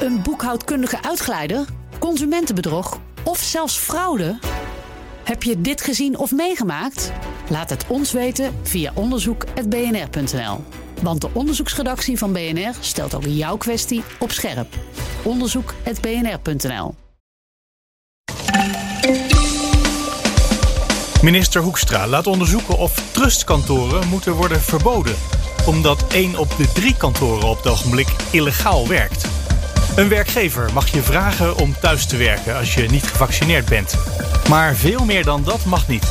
Een boekhoudkundige uitglijder? Consumentenbedrog? Of zelfs fraude? Heb je dit gezien of meegemaakt? Laat het ons weten via onderzoek.bnr.nl. Want de onderzoeksredactie van BNR stelt ook jouw kwestie op scherp. Onderzoek.bnr.nl. Minister Hoekstra laat onderzoeken of trustkantoren moeten worden verboden. Omdat één op de drie kantoren op het ogenblik illegaal werkt. Een werkgever mag je vragen om thuis te werken als je niet gevaccineerd bent. Maar veel meer dan dat mag niet.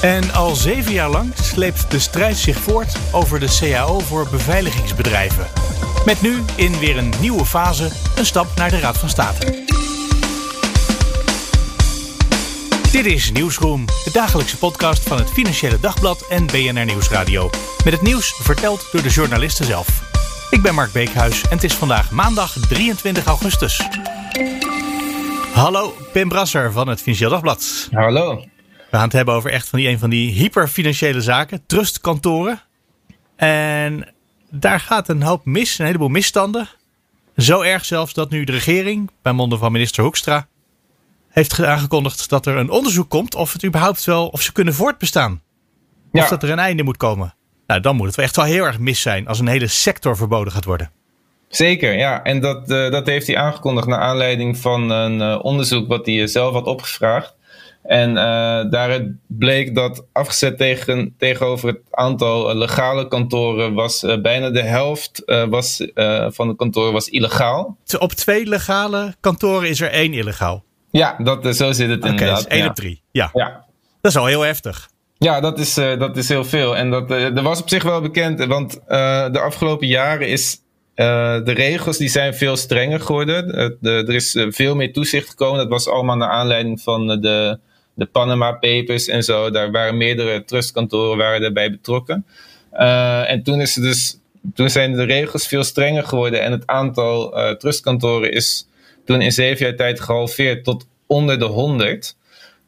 En al zeven jaar lang sleept de strijd zich voort over de CAO voor beveiligingsbedrijven. Met nu in weer een nieuwe fase een stap naar de Raad van State. Dit is Nieuwsroom, de dagelijkse podcast van het Financiële Dagblad en BNR Nieuwsradio. Met het nieuws verteld door de journalisten zelf. Ik ben Mark Beekhuis en het is vandaag maandag 23 augustus. Hallo, Pim Brasser van het Financieel Dagblad. Hallo. We gaan het hebben over echt van die, een van die hyperfinanciële zaken, trustkantoren. En daar gaat een hoop mis, een heleboel misstanden. Zo erg zelfs dat nu de regering, bij monden van minister Hoekstra, heeft aangekondigd dat er een onderzoek komt of het überhaupt wel, of ze kunnen voortbestaan. Of dat er een einde moet komen. Nou, dan moet het wel echt wel heel erg mis zijn als een hele sector verboden gaat worden. Zeker, ja. En dat, uh, dat heeft hij aangekondigd naar aanleiding van een uh, onderzoek wat hij zelf had opgevraagd. En uh, daaruit bleek dat afgezet tegen, tegenover het aantal legale kantoren was bijna de helft was, van de kantoren was illegaal. Op twee legale kantoren is er één illegaal. Ja, dat, zo zit het inderdaad. Dus één ja. op drie. Ja. ja. Dat is al heel heftig. Ja, dat is, uh, dat is heel veel. En dat, dat was op zich wel bekend, want uh, de afgelopen jaren is de regels die zijn veel strenger geworden. De, er is veel meer toezicht gekomen. Dat was allemaal naar aanleiding van de, de Panama Papers en zo. Daar waren meerdere trustkantoren waren daarbij betrokken. en toen, is dus, toen zijn de regels veel strenger geworden en het aantal trustkantoren is toen in zeven jaar tijd gehalveerd tot onder de 100.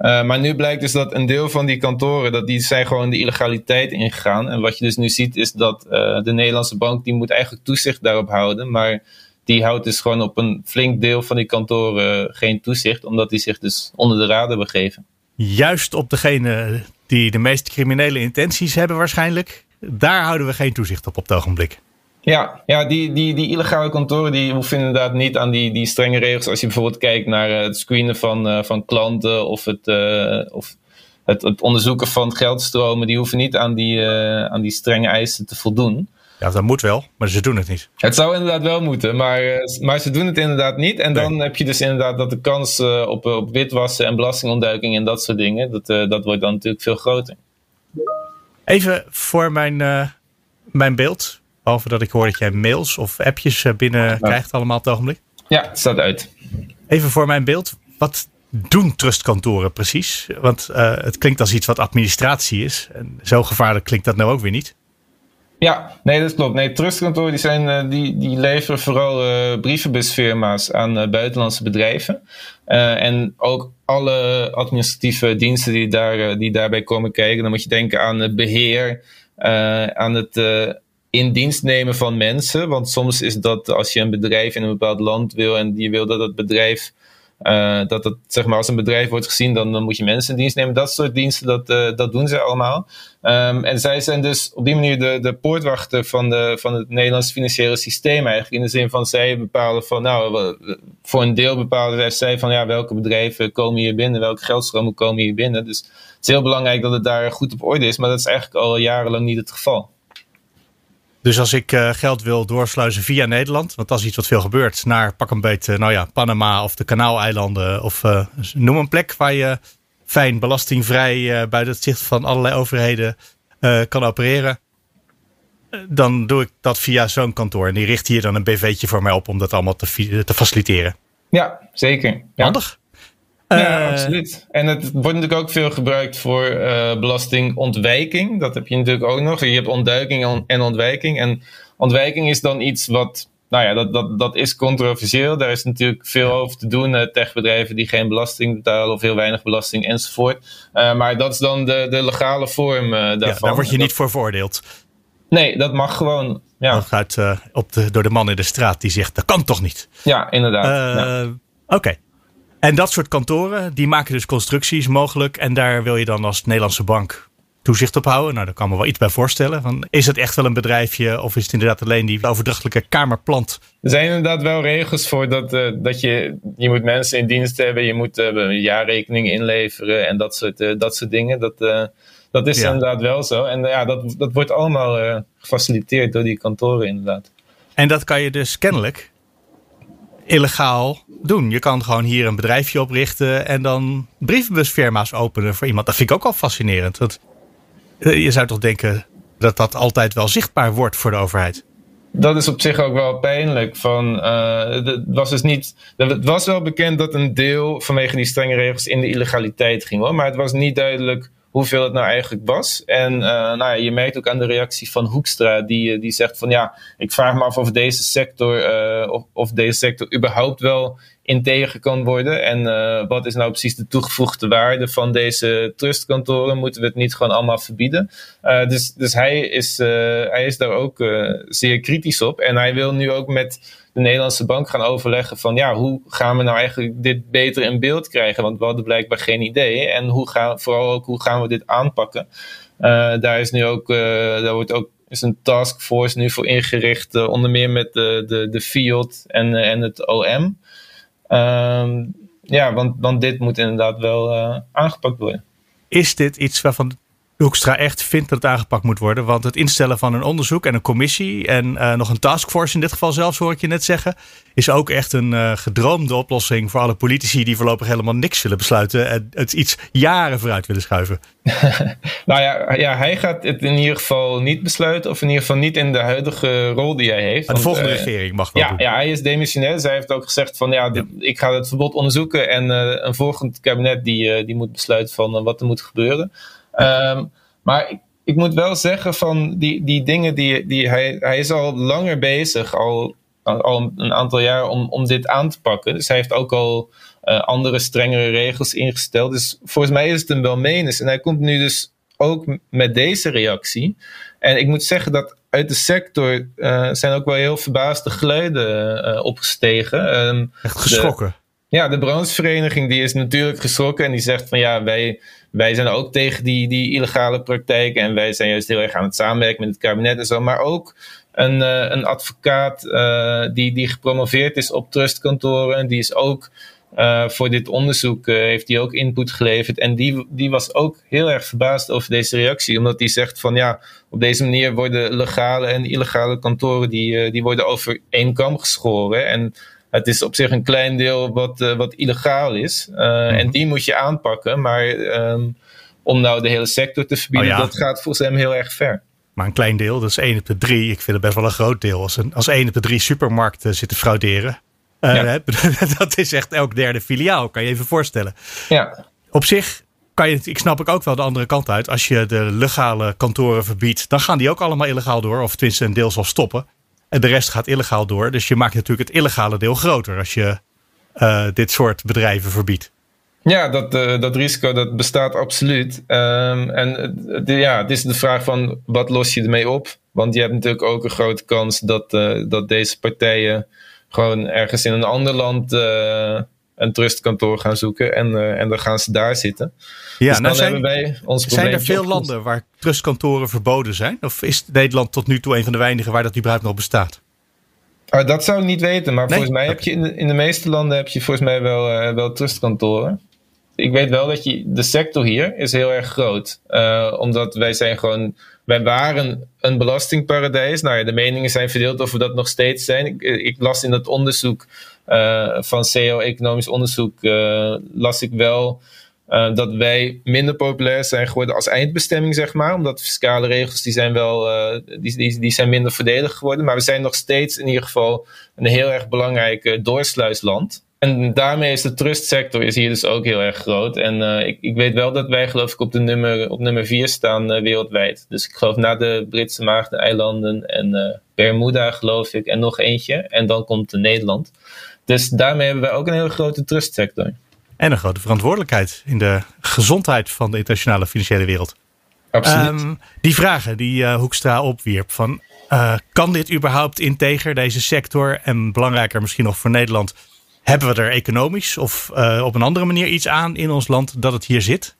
Uh, maar nu blijkt dus dat een deel van die kantoren, dat die zijn gewoon de illegaliteit ingegaan. En wat je dus nu ziet is dat uh, de Nederlandse bank, die moet eigenlijk toezicht daarop houden. Maar die houdt dus gewoon op een flink deel van die kantoren geen toezicht, omdat die zich dus onder de raden begeven. Juist op degene die de meest criminele intenties hebben waarschijnlijk. Daar houden we geen toezicht op op het ogenblik. Ja, ja die, die, die illegale kantoren die hoeven inderdaad niet aan die, die strenge regels. Als je bijvoorbeeld kijkt naar het screenen van, uh, van klanten of, het, uh, of het, het, onderzoeken van geldstromen, die hoeven niet aan die, aan die strenge eisen te voldoen. Ja, dat moet wel, maar ze doen het niet. Het zou inderdaad wel moeten, maar, maar ze doen het inderdaad niet. En dan heb je dus inderdaad dat de kans op, op witwassen en belastingontduiking en dat soort dingen, dat, dat wordt dan natuurlijk veel groter. Even voor mijn, mijn beeld. Behalve dat ik hoor dat jij mails of appjes binnen ja. krijgt allemaal op het ogenblik. Ja, het staat uit. Even voor mijn beeld. Wat doen trustkantoren precies? Want uh, het klinkt als iets wat administratie is. En zo gevaarlijk klinkt dat nou ook weer niet. Ja, nee, dat klopt. Nee, trustkantoren die zijn, uh, die, die leveren vooral uh, brievenbusfirma's aan buitenlandse bedrijven. en ook alle administratieve diensten die, daar, die daarbij komen kijken. Dan moet je denken aan het beheer, aan het in dienst nemen van mensen. Want soms is dat als je een bedrijf in een bepaald land wil en je wil dat het bedrijf. Uh, dat het zeg maar als een bedrijf wordt gezien, dan, dan moet je mensen in dienst nemen. Dat soort diensten, dat, uh, dat doen ze allemaal. Um, en zij zijn dus op die manier de, de poortwachter van, de, van het Nederlandse financiële systeem eigenlijk. In de zin van zij bepalen van, nou, voor een deel bepalen zij van, ja, welke bedrijven komen hier binnen, welke geldstromen komen hier binnen. Dus het is heel belangrijk dat het daar goed op orde is, maar dat is eigenlijk al jarenlang niet het geval. Dus als ik uh, geld wil doorsluizen via Nederland, want dat is iets wat veel gebeurt, naar pak een beetje, nou ja, Panama of de Kanaaleilanden of uh, noem een plek waar je fijn belastingvrij buiten het zicht van allerlei overheden kan opereren. Dan doe ik dat via zo'n kantoor en die richt hier dan een BV'tje voor mij op om dat allemaal te, te faciliteren. Ja, zeker. Ja. Handig. Ja, absoluut. En het wordt natuurlijk ook veel gebruikt voor uh, belastingontwijking. Dat heb je natuurlijk ook nog. Je hebt ontduiking en ontwijking. En ontwijking is dan iets wat, nou ja, dat, dat, dat is controversieel. Daar is natuurlijk veel over te doen. Uh, techbedrijven die geen belasting betalen of heel weinig belasting enzovoort. Uh, maar dat is dan de, de legale vorm daarvan. Ja, daar word je niet voor veroordeeld. Nee, dat mag gewoon. Ja. Uit, op de, door de man in de straat die zegt, dat kan toch niet? Ja, inderdaad. Oké. En dat soort kantoren, die maken dus constructies mogelijk. En daar wil je dan als Nederlandse bank toezicht op houden. Nou, daar kan me wel iets bij voorstellen. Van, is het echt wel een bedrijfje of is het inderdaad alleen die overdrachtelijke kamerplant? Er zijn inderdaad wel regels voor dat, uh, dat je, je moet mensen in dienst hebben. Je moet uh, een jaarrekening inleveren en dat soort, uh, dat soort dingen. Dat, dat is ja. inderdaad wel zo. En ja, dat, dat wordt allemaal gefaciliteerd door die kantoren inderdaad. En dat kan je dus kennelijk illegaal doen. Je kan gewoon hier een bedrijfje oprichten en dan brievenbusfirma's openen voor iemand. Dat vind ik ook al fascinerend. Want eh, je zou toch denken dat dat altijd wel zichtbaar wordt voor de overheid? Dat is op zich ook wel pijnlijk. Van, uh, het, was dus niet, het was wel bekend dat een deel vanwege die strenge regels in de illegaliteit ging. Hoor, maar het was niet duidelijk hoeveel het nou eigenlijk was. En uh, nou ja, je merkt ook aan de reactie van Hoekstra, die, die zegt van ja, ik vraag me af of deze sector, uh, of, deze sector überhaupt wel integer kan worden. En wat is nou precies de toegevoegde waarde van deze trustkantoren? Moeten we het niet gewoon allemaal verbieden? Dus dus hij, is, hij is daar ook zeer kritisch op. En hij wil nu ook met de Nederlandse bank gaan overleggen van ja, hoe gaan we nou eigenlijk dit beter in beeld krijgen? Want we hadden blijkbaar geen idee. En hoe gaan, vooral ook hoe gaan we dit aanpakken? daar is nu ook, daar wordt ook is een taskforce nu voor ingericht, onder meer met de, de, de FIOD en, en het OM. Um, ja, want, want dit moet inderdaad wel aangepakt worden. Is dit iets waarvan Hoekstra echt vindt dat het aangepakt moet worden. Want het instellen van een onderzoek en een commissie en uh, nog een taskforce in dit geval zelfs, hoor ik je net zeggen, is ook echt een uh, gedroomde oplossing voor alle politici die voorlopig helemaal niks willen besluiten en het iets jaren vooruit willen schuiven. nou ja, ja, hij gaat het in ieder geval niet besluiten, of in ieder geval niet in de huidige rol die hij heeft. Maar de volgende uh, regering mag dat ja, doen. Ja, hij is demissionair. Zij heeft ook gezegd van ja, dit, ja. ik ga het verbod onderzoeken en een volgend kabinet die, die moet besluiten van wat er moet gebeuren. Um, maar ik, ik, moet wel zeggen van die, die dingen die, die hij, hij is al langer bezig, al, al een aantal jaar om, om dit aan te pakken. Dus hij heeft ook al uh, andere strengere regels ingesteld. Dus volgens mij is het hem wel menens. En hij komt nu dus ook met deze reactie. En ik moet zeggen dat uit de sector uh, zijn ook wel heel verbaasde geluiden uh, opgestegen. Um, Echt geschrokken. De, ja, de branchevereniging die is natuurlijk geschrokken en die zegt van ja, wij wij zijn ook tegen die, die illegale praktijk. En wij zijn juist heel erg aan het samenwerken met het kabinet en zo. Maar ook een, uh, een advocaat uh, die, die gepromoveerd is op trustkantoren. Die is ook uh, voor dit onderzoek heeft die ook input geleverd. En die, die was ook heel erg verbaasd over deze reactie. Omdat die zegt van ja, op deze manier worden legale en illegale kantoren die, die worden over één kam geschoren. En het is op zich een klein deel wat, uh, wat illegaal is. Uh, mm-hmm. En die moet je aanpakken. Maar um, om nou de hele sector te verbieden, oh ja. dat gaat volgens hem heel erg ver. Maar een klein deel, dat is 1 op de 3. Ik vind het best wel een groot deel. Als, een, als 1 op de 3 supermarkten zitten frauderen. Ja. dat is echt elk derde filiaal, kan je even voorstellen. Ja. Op zich kan je, ik snap ik ook wel de andere kant uit. Als je de legale kantoren verbiedt, dan gaan die ook allemaal illegaal door. Of tenminste een deel zal stoppen. En de rest gaat illegaal door. Dus je maakt natuurlijk het illegale deel groter als je uh, dit soort bedrijven verbiedt. Ja, dat, uh, dat risico dat bestaat absoluut. Um, en ja, het is de vraag van wat los je ermee op? Want je hebt natuurlijk ook een grote kans dat, dat deze partijen gewoon ergens in een ander land een trustkantoor gaan zoeken en, uh, en dan gaan ze daar zitten. Ja, dus nou zijn, wij ons zijn er veel landen waar trustkantoren verboden zijn? Of is Nederland tot nu toe een van de weinigen waar dat überhaupt nog bestaat? Uh, dat zou ik niet weten, maar nee? volgens mij heb je in de, in de meeste landen heb je volgens mij wel, uh, wel trustkantoren. Ik weet wel dat je, de sector hier is heel erg groot. Uh, omdat wij zijn gewoon, wij waren een belastingparadijs. Nou ja, de meningen zijn verdeeld of we dat nog steeds zijn. Ik, ik las in dat onderzoek van CEO Economisch Onderzoek, uh, las ik wel uh, dat wij minder populair zijn geworden als eindbestemming, zeg maar. Omdat fiscale regels die zijn wel die, die, zijn minder voordelig geworden. Maar we zijn nog steeds in ieder geval een heel erg belangrijk doorsluisland. En daarmee is de trustsector is hier dus ook heel erg groot. En ik, ik, weet wel dat wij geloof ik op, de nummer, op nummer 4 staan wereldwijd. Dus ik geloof na de Britse Maagdeneilanden en Bermuda geloof ik en nog eentje. En dan komt Nederland. Dus daarmee hebben wij ook een hele grote trustsector. En een grote verantwoordelijkheid in de gezondheid van de internationale financiële wereld. Absoluut. Um, die vragen die uh, Hoekstra opwierp van Uh, kan dit überhaupt integer, deze sector? En belangrijker misschien nog voor Nederland, hebben we er economisch of uh, op een andere manier iets aan in ons land dat het hier zit?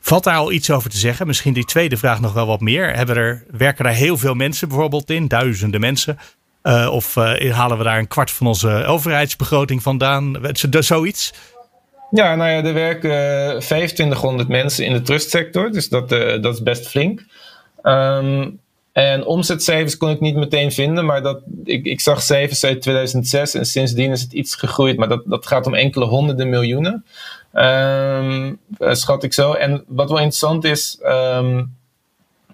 Valt daar al iets over te zeggen? Misschien die tweede vraag nog wel wat meer. Hebben er, werken daar heel veel mensen bijvoorbeeld in? Duizenden mensen? Uh, of halen we daar een kwart van onze overheidsbegroting vandaan? Zoiets? Ja, nou ja, er werken 2500 mensen in de trustsector. Dus dat, dat is best flink. Um, en omzetcijfers kon ik niet meteen vinden, maar dat, ik, ik zag cijfers uit 2006 en sindsdien is het iets gegroeid. Maar dat, dat gaat om enkele honderden miljoenen, um, schat ik zo. En wat wel interessant is, um,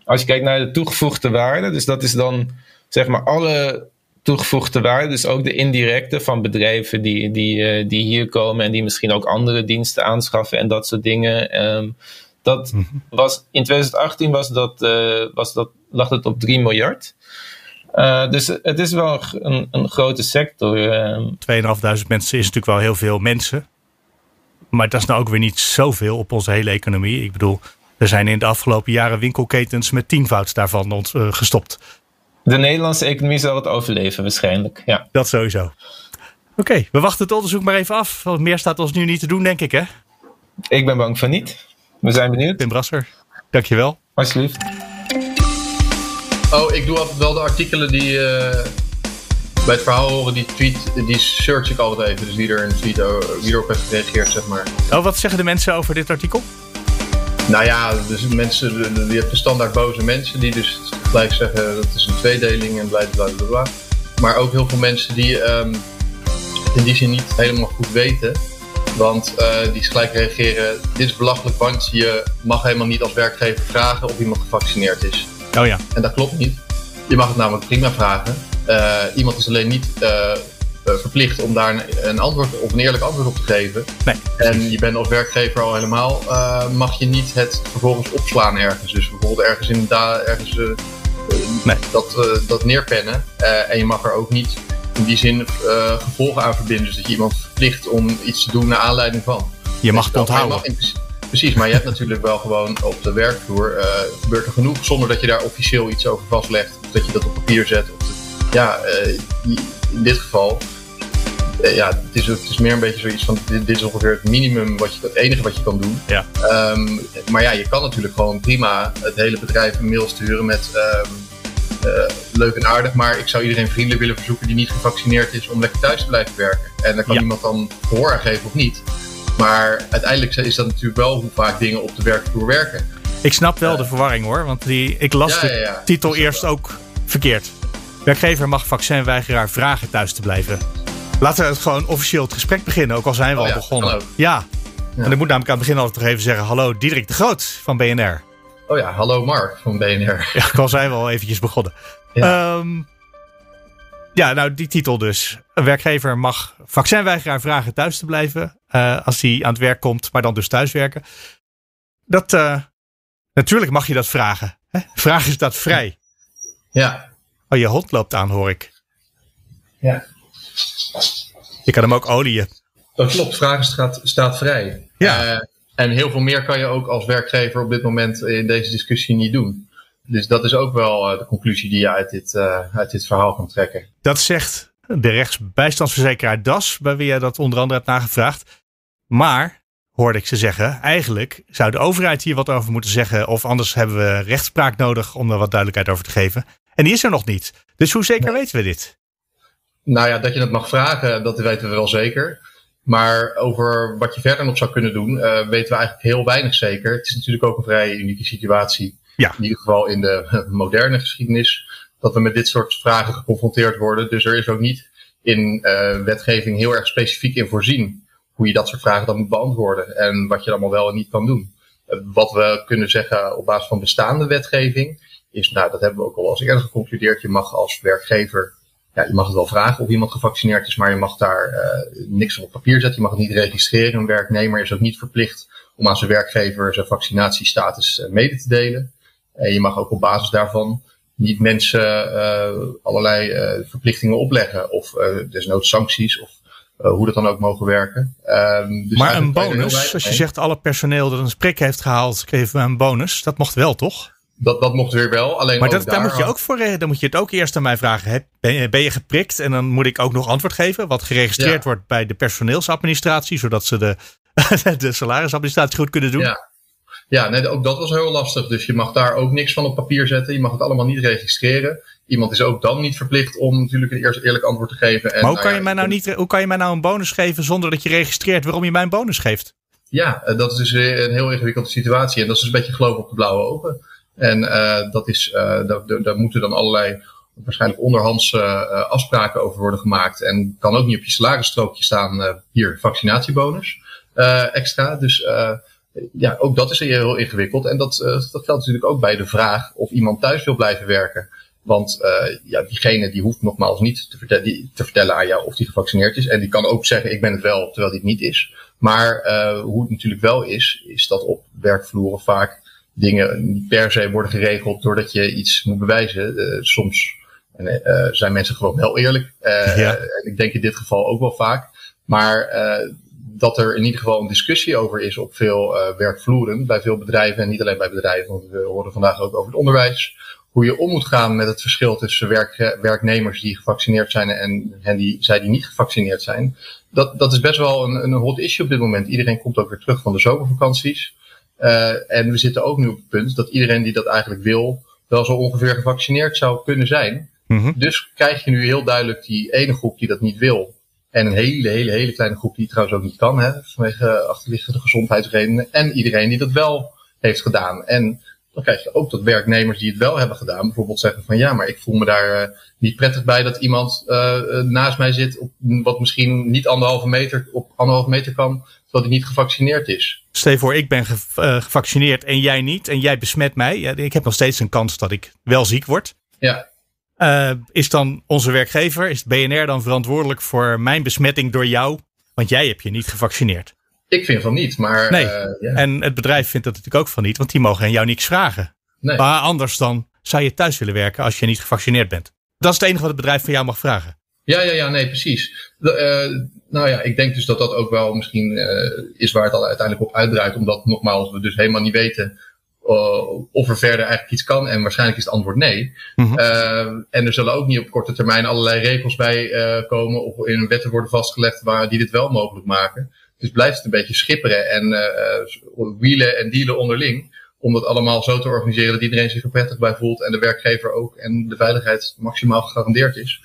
als je kijkt naar de toegevoegde waarde, dus dat is dan zeg maar alle toegevoegde waarde, dus ook de indirecte van bedrijven die, die, uh, die hier komen en die misschien ook andere diensten aanschaffen en dat soort dingen. Um, dat mhm. was, in 2018 was dat, uh, was dat, lag het op 3 miljard. Uh, dus het is wel een, een grote sector. Uh. Ehm. 2.500 mensen is natuurlijk wel heel veel mensen. Maar dat is nou ook weer niet zoveel op onze hele economie. Ik bedoel, er zijn in de afgelopen jaren winkelketens met tienvouds daarvan uh, gestopt. De Nederlandse economie zal het overleven waarschijnlijk, ja. Dat sowieso. Oké, okay, we wachten het onderzoek maar even af. Want meer staat ons nu niet te doen, denk ik, hè? Ik ben bang van niet. We zijn benieuwd. Tim Brasser, dankjewel. Alsjeblieft. Oh, ik doe altijd wel de artikelen die uh, bij het verhaal horen. Die tweet, die search ik altijd even. Dus wie er een tweet uh, wie erop heeft gereageerd, zeg maar. Oh, wat zeggen de mensen over dit artikel? Nou ja, dus mensen, je hebt de standaard boze mensen die dus blijven zeggen dat is een tweedeling en bla bla bla bla. Maar ook heel veel mensen die um, in die zin niet helemaal goed weten want uh, die gelijk reageren, dit is belachelijk, want je mag helemaal niet als werkgever vragen of iemand gevaccineerd is. Oh ja. En dat klopt niet. Je mag het namelijk prima vragen. Uh, iemand is alleen niet uh, verplicht om daar een, een, antwoord of een eerlijk antwoord op te geven. Nee. En je bent als werkgever al helemaal, mag je niet het vervolgens opslaan ergens. Dus bijvoorbeeld ergens in ergens nee. dat, dat neerpennen. en je mag er ook niet in die zin gevolgen aan verbinden. Dus dat je iemand verplicht om iets te doen naar aanleiding van. Je mag het onthouden. precies, maar je hebt natuurlijk wel gewoon op de werkvloer uh, gebeurt er genoeg zonder dat je daar officieel iets over vastlegt. Of dat je dat op papier zet. Of ja, uh, in dit geval. Ja, het is, het is meer een beetje zoiets van: dit, dit, is ongeveer het minimum, wat je, het enige wat je kan doen. Ja. Um, maar ja, je kan natuurlijk gewoon prima het hele bedrijf een mail sturen met. Um, uh, leuk en aardig, maar ik zou iedereen vriendelijk willen verzoeken die niet gevaccineerd is om lekker thuis te blijven werken. En daar kan iemand dan gehoor aan geven of niet. Maar uiteindelijk is dat natuurlijk wel hoe vaak dingen op de werkvloer werken. Ik snap wel de verwarring hoor, want die, ik las de titel eerst ook verkeerd. Werkgever mag vaccinweigeraar vragen thuis te blijven. Laten we het gewoon officieel het gesprek beginnen, ook al zijn we oh al begonnen. Ja. En ik moet namelijk aan het begin altijd nog even zeggen: Hallo, Diederik de Groot van BNR. Oh ja, hallo Mark van BNR. Ja, ik al zijn we al eventjes begonnen. Ja. Um, ja, nou die titel dus. Een werkgever mag vaccinweigeraar vragen thuis te blijven uh, als hij aan het werk komt, maar dan dus thuiswerken. Dat, uh, natuurlijk mag je dat vragen. Hè? Vraag is dat vrij. Ja. Oh, je hond loopt aan, hoor ik. Ja. Je kan hem ook olieën. Dat klopt, vragen staat, vrij. Ja. Uh, en heel veel meer kan je ook als werkgever op dit moment in deze discussie niet doen. Dus dat is ook wel uh, de conclusie die je uit dit, uh, uit dit verhaal kan trekken. Dat zegt de rechtsbijstandsverzekeraar DAS, bij wie je dat onder andere hebt nagevraagd. Maar, hoorde ik ze zeggen, eigenlijk zou de overheid hier wat over moeten zeggen. Of anders hebben we rechtspraak nodig om er wat duidelijkheid over te geven. En die is er nog niet. Dus hoe zeker weten we dit? Nou ja, dat je het mag vragen, dat weten we wel zeker. Maar over wat je verder nog zou kunnen doen, uh, weten we eigenlijk heel weinig zeker. Het is natuurlijk ook een vrij unieke situatie. Ja. In ieder geval in de moderne geschiedenis. Dat we met dit soort vragen geconfronteerd worden. Dus er is ook niet in uh, wetgeving heel erg specifiek in voorzien. Hoe je dat soort vragen dan moet beantwoorden. En wat je allemaal wel en niet kan doen. Uh, wat we kunnen zeggen op basis van bestaande wetgeving. Is, nou, dat hebben we ook al als eerder geconcludeerd. Je mag als werkgever ja, je mag het wel vragen of iemand gevaccineerd is, maar je mag daar uh, niks op papier zetten. Je mag het niet registreren. Een werknemer is ook niet verplicht om aan zijn werkgever zijn vaccinatiestatus uh, mede te delen. En je mag ook op basis daarvan niet mensen uh, allerlei verplichtingen opleggen of desnoods sancties of hoe dat dan ook mogen werken. Um, dus maar een bonus, als je zegt alle personeel dat een sprik heeft gehaald, geven we een bonus. Dat mocht wel, toch? Dat, dat mocht weer wel. Alleen maar dat, daar, moet je ook voor, dan moet je het ook eerst aan mij vragen. Ben je, ben je geprikt? En dan moet ik ook nog antwoord geven. Wat geregistreerd wordt bij de personeelsadministratie. Zodat ze de, de salarisadministratie goed kunnen doen. Ja. Ja, nee, ook dat was heel lastig. Dus je mag daar ook niks van op papier zetten. Je mag het allemaal niet registreren. Iemand is ook dan niet verplicht om natuurlijk een eerst eerlijk antwoord te geven. En, maar hoe kan, je mij nou niet, hoe kan je mij nou een bonus geven zonder dat je registreert waarom je mij een bonus geeft? Ja, eh, dat is dus een heel ingewikkelde situatie. En dat is dus een beetje geloven op de blauwe ogen. En uh, dat is, uh, daar, daar moeten dan allerlei waarschijnlijk onderhands uh, afspraken over worden gemaakt. En kan ook niet op je salarisstrookje staan, hier, vaccinatiebonus extra. Dus ja, ook dat is heel ingewikkeld. En dat, dat geldt natuurlijk ook bij de vraag of iemand thuis wil blijven werken. Want uh, ja, diegene die hoeft nogmaals niet te, die, te vertellen aan jou of die gevaccineerd is. En die kan ook zeggen ik ben het wel, terwijl die het niet is. Maar uh, hoe het natuurlijk wel is, is dat op werkvloeren vaak dingen niet per se worden geregeld doordat je iets moet bewijzen. Uh, soms zijn mensen gewoon wel eerlijk. Ja. En ik denk in dit geval ook wel vaak. Maar dat er in ieder geval een discussie over is op veel werkvloeren, bij veel bedrijven en niet alleen bij bedrijven, want we horen vandaag ook over het onderwijs hoe je om moet gaan met het verschil tussen werk, werknemers die gevaccineerd zijn en hen die, zij die niet gevaccineerd zijn. Dat, dat is best wel een, een hot issue op dit moment. Iedereen komt ook weer terug van de zomervakanties. Uh, en we zitten ook nu op het punt dat iedereen die dat eigenlijk wil, wel zo ongeveer gevaccineerd zou kunnen zijn. Mm -hmm. Dus krijg je nu heel duidelijk die ene groep die dat niet wil. En een hele, hele, hele kleine groep die het trouwens ook niet kan, hè, vanwege achterliggende gezondheidsredenen. En iedereen die dat wel heeft gedaan. En dan krijg je ook dat werknemers die het wel hebben gedaan, bijvoorbeeld zeggen van ja, maar ik voel me daar uh, niet prettig bij dat iemand uh, naast mij zit, op, wat misschien niet anderhalve meter op anderhalve meter kan, terwijl hij niet gevaccineerd is. Stel voor, ik ben ge uh, gevaccineerd en jij niet, en jij besmet mij. Ja, ik heb nog steeds een kans dat ik wel ziek word. Ja. is dan onze werkgever, is het BNR dan verantwoordelijk voor mijn besmetting door jou? Want jij hebt je niet gevaccineerd. Ik vind van niet, maar... Nee, uh, ja. en het bedrijf vindt dat natuurlijk ook van niet, want die mogen aan jou niks vragen. Nee. Maar anders dan zou je thuis willen werken als je niet gevaccineerd bent. Dat is het enige wat het bedrijf van jou mag vragen. Ja, ja, ja, nee, precies. De, uh, nou ja, ik denk dus dat dat ook wel misschien uh, is waar het al uiteindelijk op uitdraait. Omdat nogmaals, we dus helemaal niet weten of er verder eigenlijk iets kan. En waarschijnlijk is het antwoord nee. Mm -hmm. en er zullen ook niet op korte termijn allerlei regels bij komen of in wetten worden vastgelegd waar die dit wel mogelijk maken. Dus blijft het een beetje schipperen en uh, wielen en dealen onderling. Om dat allemaal zo te organiseren dat iedereen zich er prettig bij voelt. En de werkgever ook. En de veiligheid maximaal gegarandeerd is.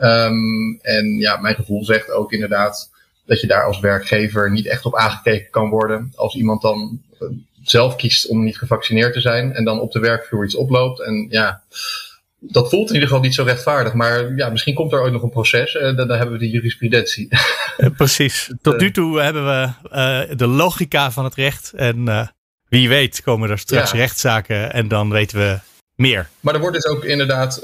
Um, en ja, mijn gevoel zegt ook inderdaad dat je daar als werkgever niet echt op aangekeken kan worden. Als iemand dan zelf kiest om niet gevaccineerd te zijn. En dan op de werkvloer iets oploopt. En ja, dat voelt in ieder geval niet zo rechtvaardig. Maar ja, misschien komt er ooit nog een proces. Uh, dan, dan hebben we de jurisprudentie. Uh, precies. Tot nu toe hebben we uh, de logica van het recht. En wie weet komen er straks ja. rechtszaken. En dan weten we meer. Maar er wordt dus ook inderdaad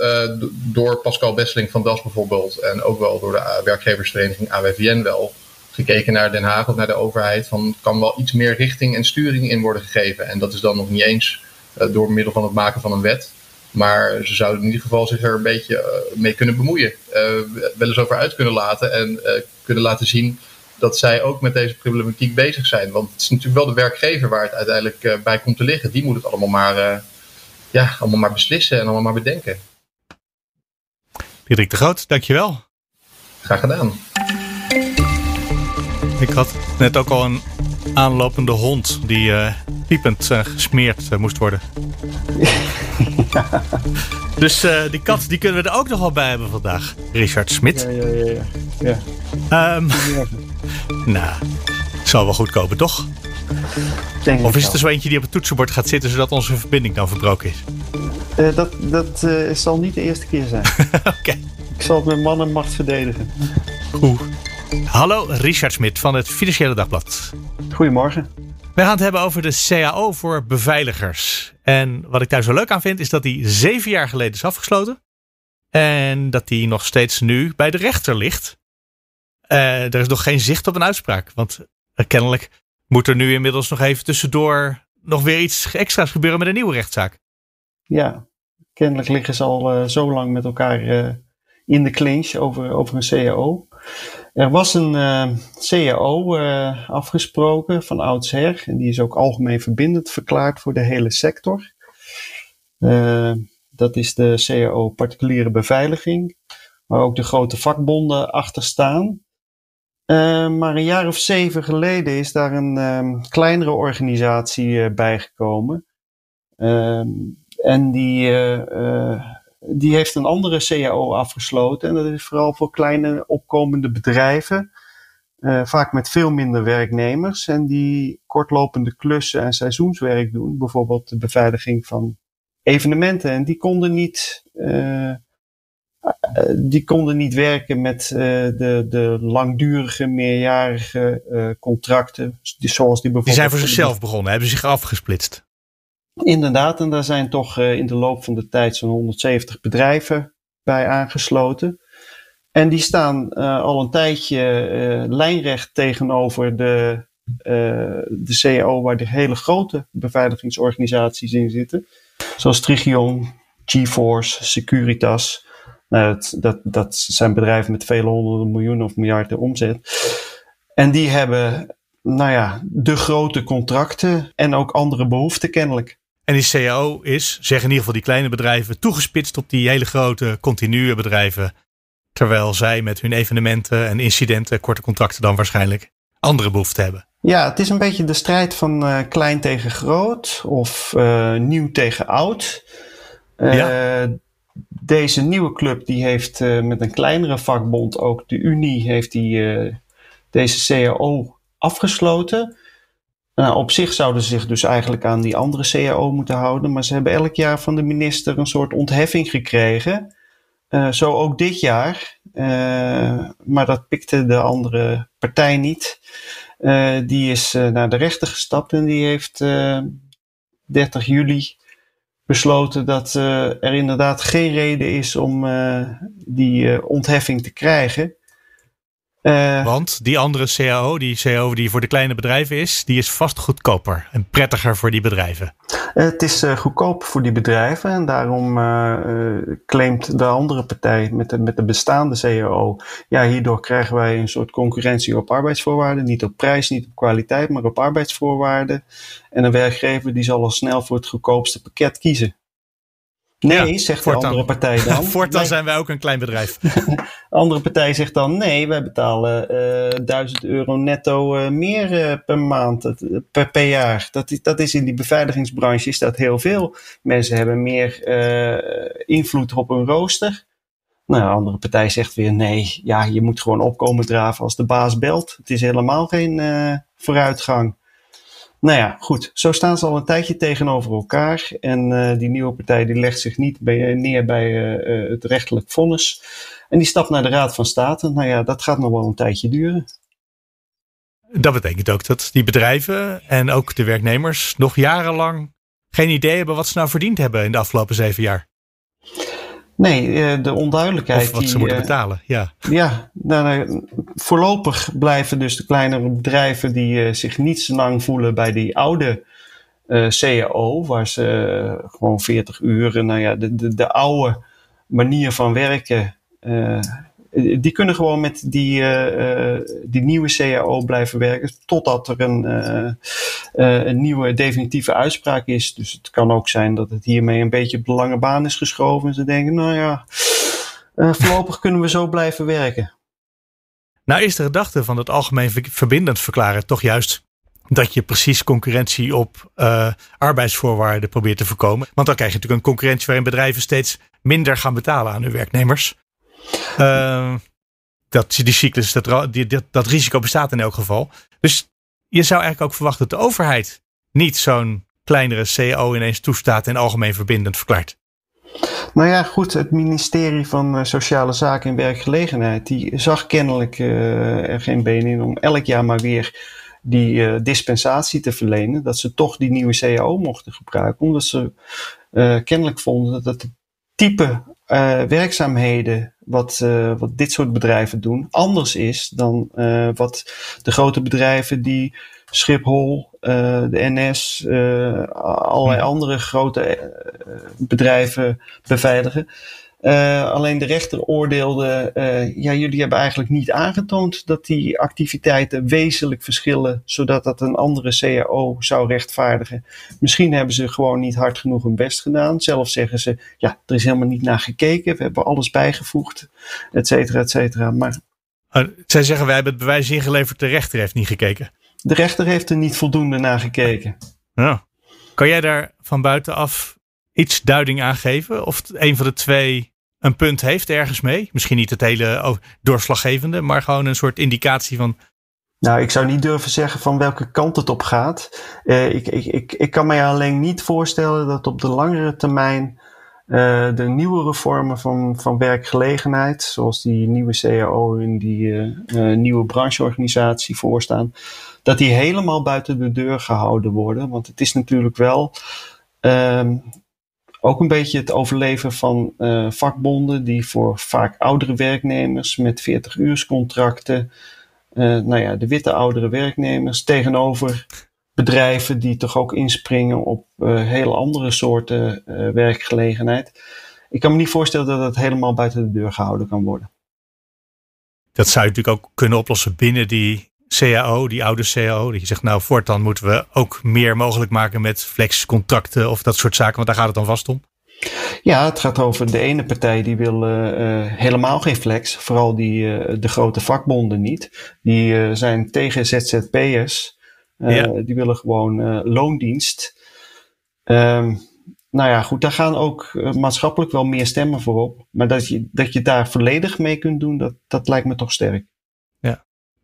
door Pascal Besseling van DAS bijvoorbeeld. En ook wel door de werkgeversvereniging AWVN wel. Gekeken naar Den Haag of naar de overheid. Van kan wel iets meer richting en sturing in worden gegeven. En dat is dan nog niet eens door middel van het maken van een wet. Maar ze zouden in ieder geval zich er een beetje uh, mee kunnen bemoeien. Uh, wel eens over uit kunnen laten en uh, kunnen laten zien dat zij ook met deze problematiek bezig zijn. Want het is natuurlijk wel de werkgever waar het uiteindelijk bij komt te liggen. Die moet het allemaal maar, ja, allemaal maar beslissen en allemaal maar bedenken. Diederik de Groot, dankjewel. Graag gedaan. Ik had net ook al een aanlopende hond die piepend gesmeerd moest worden. Ja. Dus uh, die kat die kunnen we er ook nog wel bij hebben vandaag. Richard Smit. Ja, ja, ja. ja. ja. Um, nou, zal wel goed komen, toch? Denk of is het er zo eentje die op het toetsenbord gaat zitten zodat onze verbinding dan verbroken is? Uh, dat dat uh, zal niet de eerste keer zijn. Oké. Okay. Ik zal het met man en macht verdedigen. Goed. Hallo, Richard Smit van het Financiële Dagblad. Goedemorgen. We gaan het hebben over de CAO voor beveiligers. En wat ik daar zo leuk aan vind, is dat die zeven jaar geleden is afgesloten. En dat die nog steeds nu bij de rechter ligt. Uh, er is nog geen zicht op een uitspraak. Want uh, kennelijk moet er nu inmiddels nog even tussendoor nog weer iets extra's gebeuren met een nieuwe rechtszaak. Ja, kennelijk liggen ze al uh, zo lang met elkaar in de clinch over, over een CAO. Er was een uh, CAO uh, afgesproken van oudsher. En die is ook algemeen verbindend verklaard voor de hele sector. dat is de CAO particuliere beveiliging, waar ook de grote vakbonden achter staan. maar een jaar of zeven geleden is daar een ehm, kleinere organisatie bijgekomen. Ehm, en die, die heeft een andere CAO afgesloten. En dat is vooral voor kleine opkomende bedrijven. Uh, vaak met veel minder werknemers en die kortlopende klussen en seizoenswerk doen. Bijvoorbeeld de beveiliging van evenementen. En die konden niet, uh, die konden niet werken met uh, de, de langdurige, meerjarige contracten. Zoals die bijvoorbeeld. Die zijn voor zichzelf begonnen, hebben zich afgesplitst. Inderdaad, en daar zijn toch in de loop van de tijd zo'n 170 bedrijven bij aangesloten. En die staan uh, al een tijdje uh, lijnrecht tegenover de, de CAO waar de hele grote beveiligingsorganisaties in zitten. Zoals Trigion, GeForce, Securitas. Nou, dat, dat, dat zijn bedrijven met vele honderden miljoenen of miljarden omzet. En die hebben, nou ja, de grote contracten en ook andere behoeften kennelijk. En die CAO is, zeggen in ieder geval die kleine bedrijven, toegespitst op die hele grote continue bedrijven Terwijl zij met hun evenementen en incidenten, korte contracten dan waarschijnlijk andere behoeften hebben. Ja, het is een beetje de strijd van uh, klein tegen groot of uh, nieuw tegen oud. Uh, ja. Deze nieuwe club die heeft met een kleinere vakbond, ook de Unie, heeft die, deze CAO afgesloten. Nou, op zich zouden ze zich dus eigenlijk aan die andere CAO moeten houden, maar ze hebben elk jaar van de minister een soort ontheffing gekregen. Uh, zo ook dit jaar. Uh, maar dat pikte de andere partij niet. Uh, die is naar de rechter gestapt en die heeft 30 juli besloten dat er inderdaad geen reden is om die ontheffing te krijgen. Uh, Want die andere CAO, die CAO die voor de kleine bedrijven is, die is vast goedkoper en prettiger voor die bedrijven. Het is uh, goedkoop voor die bedrijven en daarom uh, claimt de andere partij met de, met de bestaande CAO, ja, hierdoor krijgen wij een soort concurrentie op arbeidsvoorwaarden. Niet op prijs, niet op kwaliteit, maar op arbeidsvoorwaarden. En een werkgever die zal al snel voor het goedkoopste pakket kiezen. Nee, ja, zegt de andere partij dan. Voortaan zijn wij ook een klein bedrijf. de andere partij zegt dan: nee, wij betalen uh, 1000 euro netto uh, meer uh, per maand, per, per jaar. Dat, dat is in die beveiligingsbranche is dat heel veel. Mensen hebben meer invloed op hun rooster. Nou, de andere partij zegt weer: nee, ja, je moet gewoon opkomen draven als de baas belt. Het is helemaal geen vooruitgang. Nou ja, goed. Zo staan ze al een tijdje tegenover elkaar. En uh, die nieuwe partij die legt zich niet bij, neer bij uh, het rechtelijk vonnis. En die stapt naar de Raad van State. Nou ja, dat gaat nog wel een tijdje duren. Dat betekent ook dat die bedrijven en ook de werknemers nog jarenlang geen idee hebben wat ze nou verdiend hebben in de afgelopen zeven jaar. Nee, eh, de onduidelijkheid. Of wat ze moeten eh, betalen, ja. Ja, nou, voorlopig blijven dus de kleinere bedrijven die uh, zich niet zo lang voelen bij die oude uh, CAO, waar ze gewoon 40 uur, nou ja, de, de, de oude manier van werken die kunnen gewoon met die, uh, die nieuwe CAO blijven werken totdat er een, een nieuwe definitieve uitspraak is. Dus het kan ook zijn dat het hiermee een beetje op de lange baan is geschoven en ze denken, nou ja, voorlopig kunnen we zo blijven werken. Nou is de gedachte van het algemeen verbindend verklaren toch juist dat je precies concurrentie op uh, arbeidsvoorwaarden probeert te voorkomen. Want dan krijg je natuurlijk een concurrentie waarin bedrijven steeds minder gaan betalen aan hun werknemers. Uh, dat, die cyclus, dat, die, dat, dat risico bestaat in elk geval. Dus je zou eigenlijk ook verwachten dat de overheid niet zo'n kleinere CO ineens toestaat en algemeen verbindend verklaart. Nou ja, goed, het ministerie van eh, Sociale Zaken en Werkgelegenheid, die zag kennelijk uh, er geen been in om elk jaar maar weer die uh, dispensatie te verlenen, dat ze toch die nieuwe CAO mochten gebruiken, omdat ze kennelijk vonden dat het type werkzaamheden wat, uh, wat dit soort bedrijven doen, anders is dan uh, wat de grote bedrijven die Schiphol, de NS, allerlei andere grote bedrijven beveiligen. Uh, alleen de rechter oordeelde, uh, ja, jullie hebben eigenlijk niet aangetoond dat die activiteiten wezenlijk verschillen, zodat dat een andere CAO zou rechtvaardigen. Misschien hebben ze gewoon niet hard genoeg hun best gedaan. Zelf zeggen ze, ja, er is helemaal niet naar gekeken, we hebben alles bijgevoegd, et cetera, et cetera. Maar zij zeggen, wij hebben het bewijs ingeleverd, de rechter heeft niet gekeken. De rechter heeft er niet voldoende naar gekeken. Ja. Kan jij daar van buitenaf iets duiding aan geven? Of een van de twee een punt heeft ergens mee? Misschien niet het hele doorslaggevende, maar gewoon een soort indicatie van. Nou, ik zou niet durven zeggen van welke kant het op gaat. Uh, ik, ik, ik, ik kan mij alleen niet voorstellen dat op de langere termijn uh, de nieuwe reformen van, van werkgelegenheid, zoals die nieuwe CAO en die uh, nieuwe brancheorganisatie voorstaan, dat die helemaal buiten de deur gehouden worden. Want het is natuurlijk wel um, ook een beetje het overleven van uh, vakbonden die voor vaak oudere werknemers met 40 uurscontracten, uh, nou ja, de witte oudere werknemers tegenover bedrijven die toch ook inspringen op uh, hele andere soorten werkgelegenheid. Ik kan me niet voorstellen dat dat helemaal buiten de deur gehouden kan worden. Dat zou je natuurlijk ook kunnen oplossen binnen die CAO, die oude CAO. Dat je zegt, nou, voortaan moeten we ook meer mogelijk maken met flexcontracten of dat soort zaken, want daar gaat het dan vast om. Ja, het gaat over de ene partij die wil uh, helemaal geen flex. Vooral die, uh, de grote vakbonden niet. Die zijn tegen ZZP'ers. Ja. Die willen gewoon loondienst. Um, nou ja, goed, daar gaan ook maatschappelijk wel meer stemmen voor op. Maar dat je, dat je daar volledig mee kunt doen, dat, dat lijkt me toch sterk.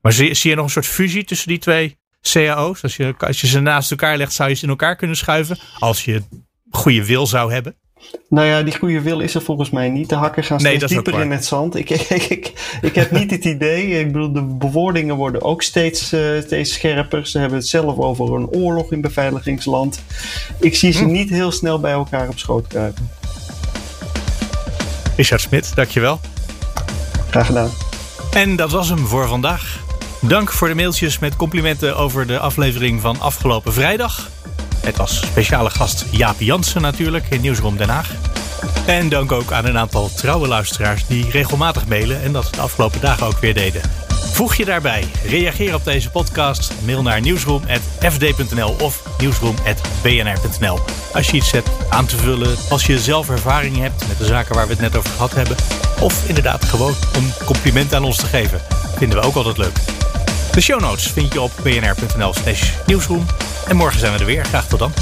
Maar zie, zie je nog een soort fusie tussen die twee cao's? Als je, als je ze naast elkaar legt, zou je ze in elkaar kunnen schuiven? Als je goede wil zou hebben? Nou ja, die goede wil is er volgens mij niet. De hakken gaan steeds dieper in het zand. Ik, ik, ik, ik, heb niet het idee. Ik bedoel, de bewoordingen worden ook steeds, uh, steeds scherper. Ze hebben het zelf over een oorlog in beveiligingsland. Ik zie ze hm. niet heel snel bij elkaar op schoot kruipen. Richard Smit, dankjewel. Graag gedaan. En dat was hem voor vandaag. Dank voor de mailtjes met complimenten over de aflevering van afgelopen vrijdag. Het was speciale gast Jaap Jansen natuurlijk in Nieuwsroom Den Haag. En dank ook aan een aantal trouwe luisteraars die regelmatig mailen en dat de afgelopen dagen ook weer deden. Voeg je daarbij, reageer op deze podcast, mail naar nieuwsroom.fd.nl of nieuwsroom.bnr.nl. Als je iets hebt aan te vullen, als je zelf ervaring hebt met de zaken waar we het net over gehad hebben, of inderdaad gewoon een compliment aan ons te geven, vinden we ook altijd leuk. De show notes vind je op bnr.nl slash nieuwsroom. En morgen zijn we er weer. Graag tot dan.